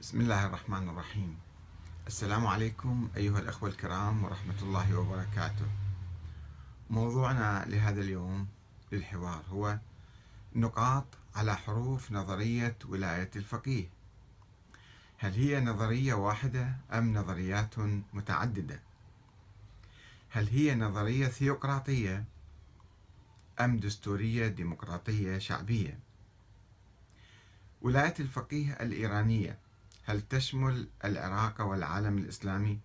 بسم الله الرحمن الرحيم السلام عليكم أيها الأخوة الكرام ورحمة الله وبركاته موضوعنا لهذا اليوم للحوار هو نقاط على حروف نظرية ولاية الفقيه هل هي نظرية واحدة أم نظريات متعددة؟ هل هي نظرية ثيوقراطية أم دستورية ديمقراطية شعبية؟ ولاية الفقيه الإيرانية هل تشمل العراق والعالم الإسلامي؟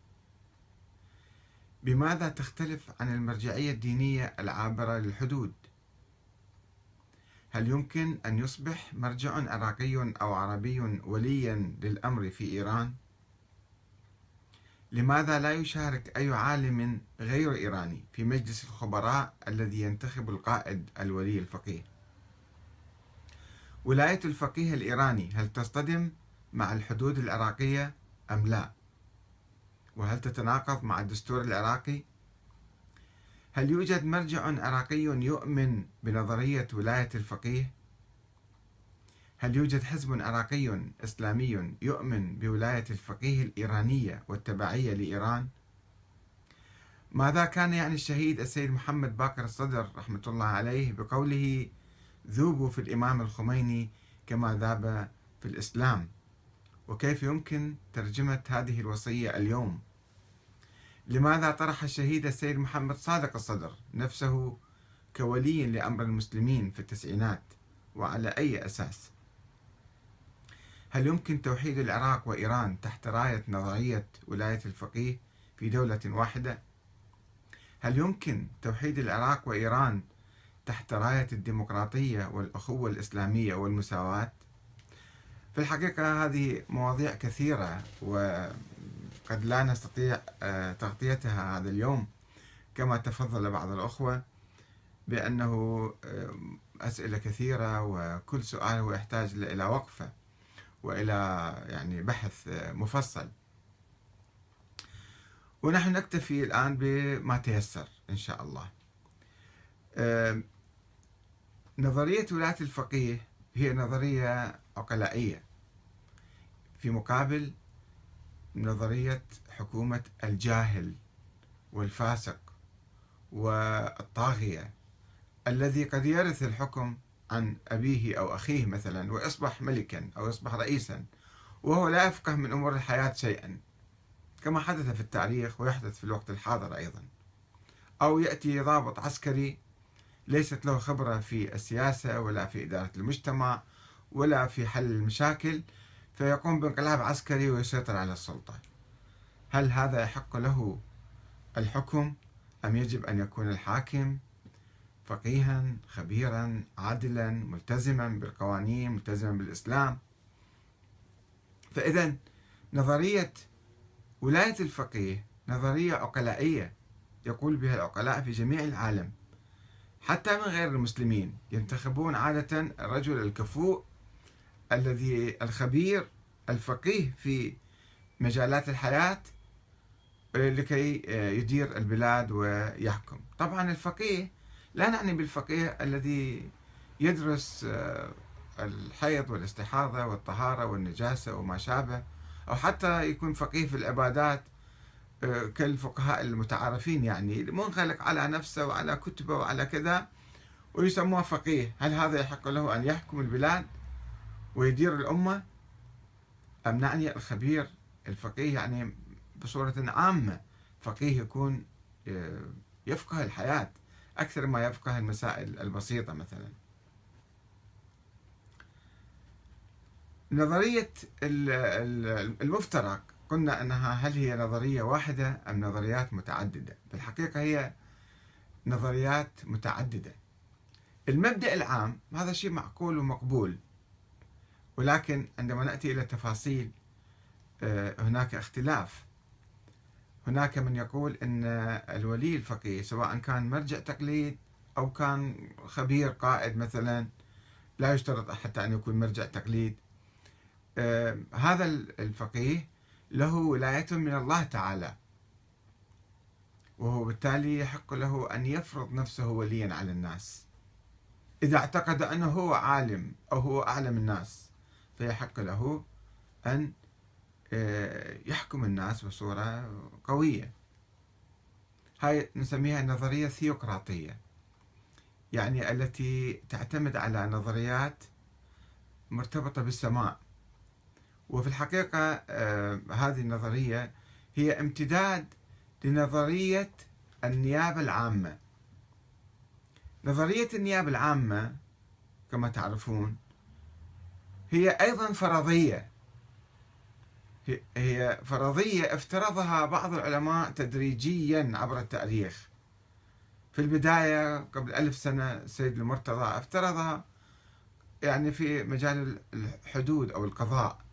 بماذا تختلف عن المرجعية الدينية العابرة للحدود؟ هل يمكن أن يصبح مرجع عراقي أو عربي وليا للأمر في إيران؟ لماذا لا يشارك أي عالم غير إيراني في مجلس الخبراء الذي ينتخب القائد الولي الفقيه؟ ولاية الفقيه الإيراني هل تصطدم مع الحدود العراقية أم لا؟ وهل تتناقض مع الدستور العراقي؟ هل يوجد مرجع عراقي يؤمن بنظرية ولاية الفقيه؟ هل يوجد حزب عراقي إسلامي يؤمن بولاية الفقيه الإيرانية والتبعية لإيران؟ ماذا كان يعني الشهيد السيد محمد باكر الصدر رحمة الله عليه بقوله ذوبوا في الإمام الخميني كما ذاب في الإسلام وكيف يمكن ترجمة هذه الوصية اليوم؟ لماذا طرح الشهيد السيد محمد صادق الصدر نفسه كولي لأمر المسلمين في التسعينات وعلى أي أساس؟ هل يمكن توحيد العراق وإيران تحت راية نظرية ولاية الفقيه في دولة واحدة؟ هل يمكن توحيد العراق وإيران تحت راية الديمقراطية والأخوة الإسلامية والمساواة؟ في الحقيقة هذه مواضيع كثيرة وقد لا نستطيع آه، تغطيتها هذا اليوم كما تفضل بعض الأخوة بأنه آه، أسئلة كثيرة وكل سؤال هو يحتاج إلى وقفة وإلى يعني بحث آه، مفصل. ونحن نكتفي الآن بما تيسر إن شاء الله. نظرية ولاية الفقيه هي نظرية عقلائية. في مقابل نظرية حكومة الجاهل والفاسق والطاغية الذي قد يرث الحكم عن أبيه أو أخيه مثلا ويصبح ملكا أو يصبح رئيسا وهو لا يفقه من أمور الحياة شيئا كما حدث في التاريخ ويحدث في الوقت الحاضر أيضا. أو يأتي ضابط عسكري ليست له خبرة في السياسة ولا في إدارة المجتمع ولا في حل المشاكل فيقوم بانقلاب عسكري ويسيطر على السلطة. هل هذا يحق له الحكم؟ أم يجب أن يكون الحاكم فقيها خبيرا عادلا ملتزما بالقوانين ملتزما بالإسلام؟ فإذا نظرية ولاية الفقيه نظرية عقلائية يقول بها العقلاء في جميع العالم. حتى من غير المسلمين. ينتخبون عادة الرجل الكفؤ الذي الخبير الفقيه في مجالات الحياة لكي يدير البلاد ويحكم. طبعا الفقيه لا نعني بالفقيه الذي يدرس الحيض والاستحاضة والطهارة والنجاسة وما شابه أو حتى يكون فقيه في العبادات. كالفقهاء المتعارفين يعني منغلق على نفسه وعلى كتبه وعلى كذا ويسموه فقيه. هل هذا يحق له أن يحكم البلاد ويدير الأمة أم نعني الخبير الفقيه؟ يعني بصورة عامة فقيه يكون آه، يفقه الحياة أكثر ما يفقه المسائل البسيطة مثلا. نظرية المفترق قلنا أنها هل هي نظرية واحدة أم نظريات متعددة؟ في الحقيقة هي نظريات متعددة. المبدأ العام هذا شيء معقول ومقبول ولكن عندما نأتي إلى التفاصيل آه، هناك اختلاف. هناك من يقول أن الولي الفقيه سواء كان مرجع تقليد أو كان خبير قائد مثلا لا يشترط حتى أن يكون مرجع تقليد. آه، هذا الفقيه له ولاية من الله تعالى. وهو بالتالي يحق له أن يفرض نفسه وليا على الناس. إذا اعتقد أنه هو عالم أو هو أعلم الناس فيحق له أن آه، يحكم الناس بصورة قوية. هاي نسميها النظرية الثيوقراطية يعني التي تعتمد على نظريات مرتبطة بالسماء. وفي الحقيقة آه، هذه النظرية هي امتداد لنظرية النيابة العامة. نظرية النيابة العامة كما تعرفون هي أيضا فرضية. هي فرضية افترضها بعض العلماء تدريجيا عبر التاريخ. في البداية قبل ألف سنة السيد المرتضى افترضها يعني في مجال الحدود أو القضاء.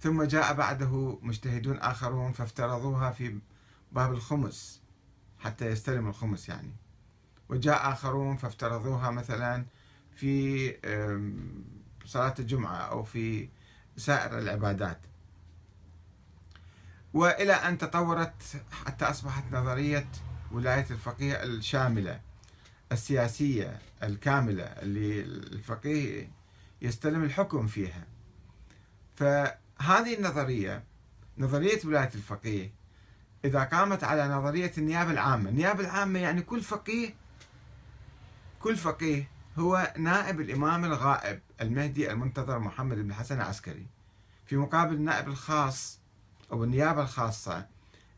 ثم جاء بعده مجتهدون آخرون فافترضوها في باب الخمس حتى يستلم الخمس يعني. وجاء آخرون فافترضوها مثلا في صلاة الجمعة أو في سائر العبادات. وإلى أن تطورت حتى أصبحت نظرية ولاية الفقيه الشاملة السياسية الكاملة اللي الفقيه يستلم الحكم فيها. فهذه النظرية نظرية ولاية الفقيه إذا قامت على نظرية النيابة العامة النيابة العامة يعني كل فقيه كل فقيه هو نائب الإمام الغائب المهدي المنتظر محمد بن حسن العسكري في مقابل النائب الخاص أو النيابة الخاصة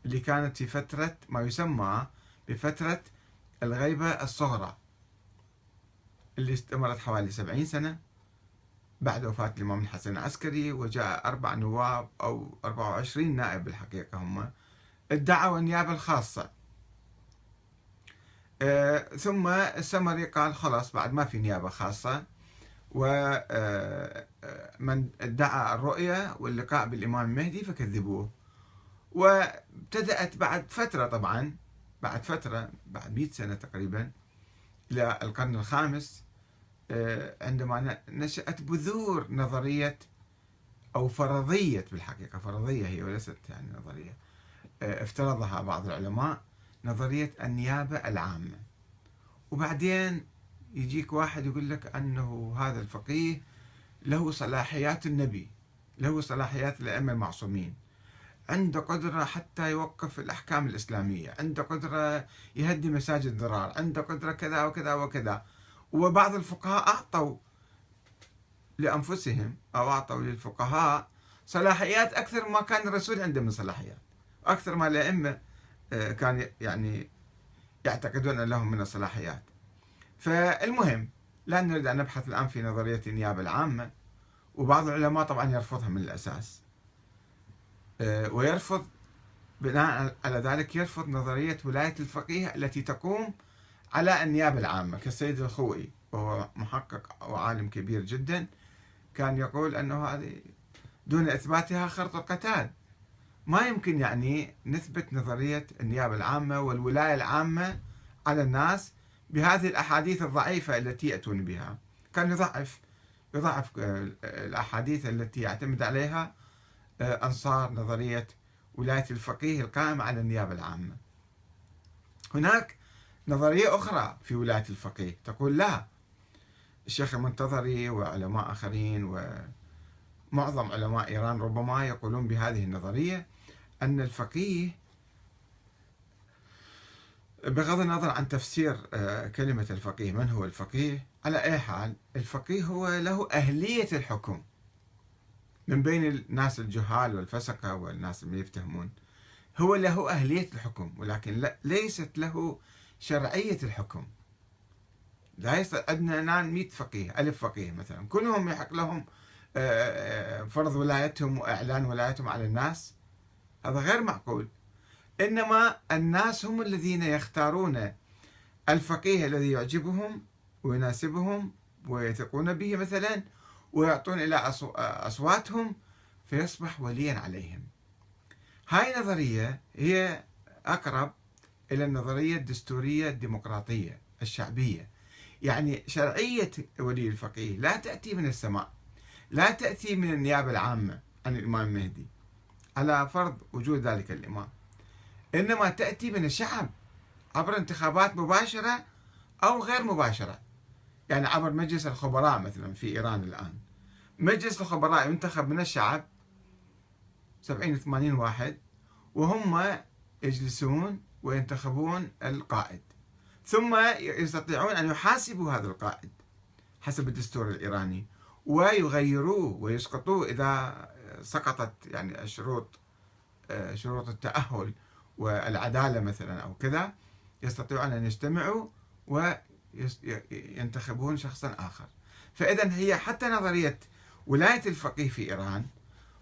اللي كانت في فترة ما يسمى بفترة الغيبة الصغرى اللي استمرت حوالي سبعين سنة. بعد وفاة الإمام الحسن العسكري وجاء أربع نواب أو 24 نائب بالحقيقة هم. ادعوا النيابة الخاصة. آه ثم السمري قال خلاص بعد ما في نيابة خاصة. ومن آه، ادعى الرؤية واللقاء بالإمام المهدي فكذبوه. وابتدأت بعد فترة طبعا بعد فترة بعد 100 سنة تقريبا إلى القرن الخامس. عندما نشأت بذور نظرية أو فرضية بالحقيقة فرضية هي وليست يعني نظرية افترضها بعض العلماء نظرية النيابة العامة. وبعدين يجيك واحد يقول لك أنه هذا الفقيه له صلاحيات النبي له صلاحيات الأئمة المعصومين عنده قدرة حتى يوقف الأحكام الإسلامية عنده قدرة يهدي مساجد ضرار عنده قدرة كذا وكذا وكذا. وبعض الفقهاء أعطوا لأنفسهم أو أعطوا للفقهاء صلاحيات أكثر ما كان الرسول عنده من صلاحيات. أكثر ما الأئمة آه، كان يعني يعتقدون أن لهم من الصلاحيات. فالمهم لا نريد أن نبحث الآن في نظرية النيابة العامة وبعض العلماء طبعا يرفضها من الأساس. آه، ويرفض بناء على ذلك يرفض نظرية ولاية الفقيه التي تقوم على النيابة العامة كالسيد الخوئي وهو محقق وعالم كبير جدا كان يقول أنه هذه دون إثباتها خرط القتال ما يمكن يعني نثبت نظرية النيابة العامة والولاية العامة على الناس بهذه الأحاديث الضعيفة التي يأتون بها. كان يضعف يضعف الأحاديث التي يعتمد عليها آه، أنصار نظرية ولاية الفقيه القائمة على النيابة العامة. هناك نظرية أخرى في ولاية الفقيه. تقول لا الشيخ المنتظري وعلماء آخرين ومعظم علماء إيران ربما يقولون بهذه النظرية أن الفقيه بغض النظر عن تفسير آه، كلمة الفقيه من هو الفقيه؟ على أي حال الفقيه هو له أهلية الحكم من بين الناس الجهال والفسقة والناس اللي يفتهمون. هو له أهلية الحكم ولكن ليست له شرعية الحكم. لا يصير عندنا الآن 100 فقيه ألف فقيه مثلا. كلهم يحق لهم آه، آه، فرض ولايتهم وإعلان ولايتهم على الناس. هذا غير معقول. إنما الناس هم الذين يختارون الفقيه الذي يعجبهم ويناسبهم ويثقون به مثلا ويعطون إلى أصواتهم فيصبح وليا عليهم. هاي النظرية هي أقرب إلى النظرية الدستورية الديمقراطية الشعبية. يعني شرعية ولي الفقيه لا تأتي من السماء لا تأتي من النيابة العامة عن الإمام المهدي على فرض وجود ذلك الإمام. إنما تأتي من الشعب عبر انتخابات مباشرة أو غير مباشرة. يعني عبر مجلس الخبراء مثلا في إيران الآن. مجلس الخبراء ينتخب من الشعب 70 80 واحد وهم يجلسون وينتخبون القائد. ثم يستطيعون أن يحاسبوا هذا القائد حسب الدستور الإيراني ويغيروه ويسقطوه إذا سقطت يعني الشروط شروط التأهل والعدالة مثلا أو كذا يستطيعون أن يجتمعوا وينتخبون شخصا آخر. فإذا هي حتى نظرية ولاية الفقيه في إيران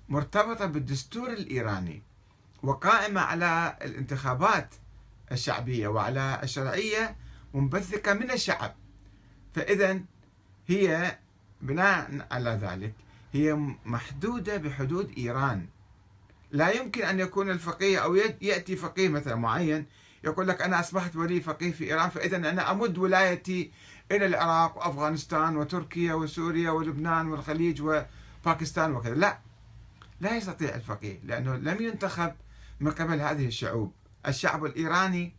مرتبطة بالدستور الإيراني وقائمة على الانتخابات الشعبية وعلى الشرعية منبثقة من الشعب. فإذا هي بناء على ذلك هي محدودة بحدود إيران. لا يمكن أن يكون الفقيه أو يأتي فقيه مثلا معين يقول لك أنا أصبحت ولي فقيه في إيران فإذا أنا أمد ولايتي إلى العراق وأفغانستان وتركيا وسوريا ولبنان والخليج وباكستان وكذا. لا لا يستطيع الفقيه لأنه لم ينتخب من قبل هذه الشعوب. الشعب الإيراني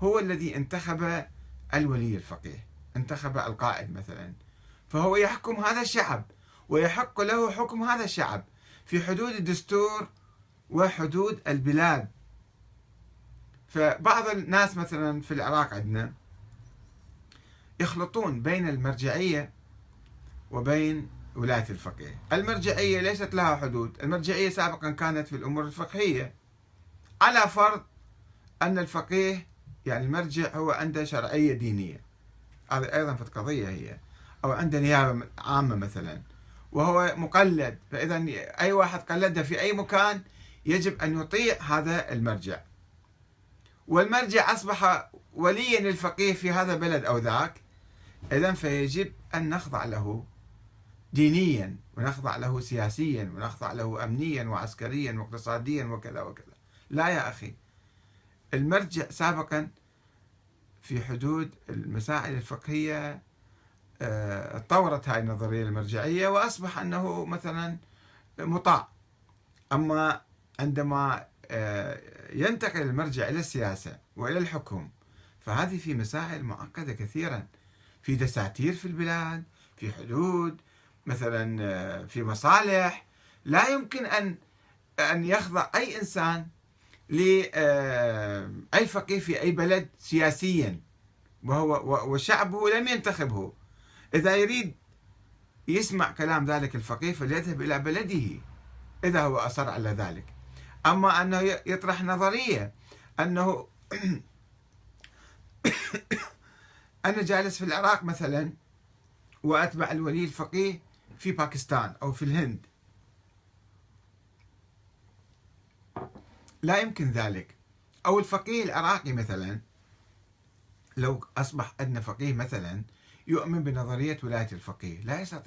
هو الذي انتخب الولي الفقيه انتخب القائد مثلا. فهو يحكم هذا الشعب ويحق له حكم هذا الشعب في حدود الدستور وحدود البلاد. فبعض الناس مثلا في العراق عندنا يخلطون بين المرجعية وبين ولاية الفقيه. المرجعية ليست لها حدود المرجعية سابقا كانت في الأمور الفقهية على فرض أن الفقيه يعني المرجع هو عنده شرعية دينية. هذه أيضا في قضية هي. أو عنده نيابة عامة مثلا. وهو مقلد. فإذا أي واحد قلده في أي مكان يجب أن يطيع هذا المرجع. والمرجع أصبح وليا للفقيه في هذا البلد أو ذاك. إذا فيجب أن نخضع له دينيا ونخضع له سياسيا ونخضع له أمنيا وعسكريا واقتصاديا وكذا وكذا. لا يا أخي. المرجع سابقا في حدود المسائل الفقهية تطورت هاي النظرية المرجعية وأصبح أنه مثلا مطاع. أما عندما آه، ينتقل المرجع إلى السياسة وإلى الحكم فهذه في مسائل معقدة كثيرا. في دساتير في البلاد في حدود مثلا آه، في مصالح. لا يمكن أن أن يخضع أي إنسان لأي آه، فقيه في أي بلد سياسيا وهو وشعبه لم ينتخبه. إذا يريد يسمع كلام ذلك الفقيه فليذهب إلى بلده إذا هو أصر على ذلك. أما أنه يطرح نظرية أنه أنا جالس في العراق مثلا وأتبع الولي الفقيه في باكستان أو في الهند. لا يمكن ذلك. أو الفقيه العراقي مثلا لو أصبح عندنا فقيه مثلا يؤمن بنظرية ولاية الفقيه لا يستطيع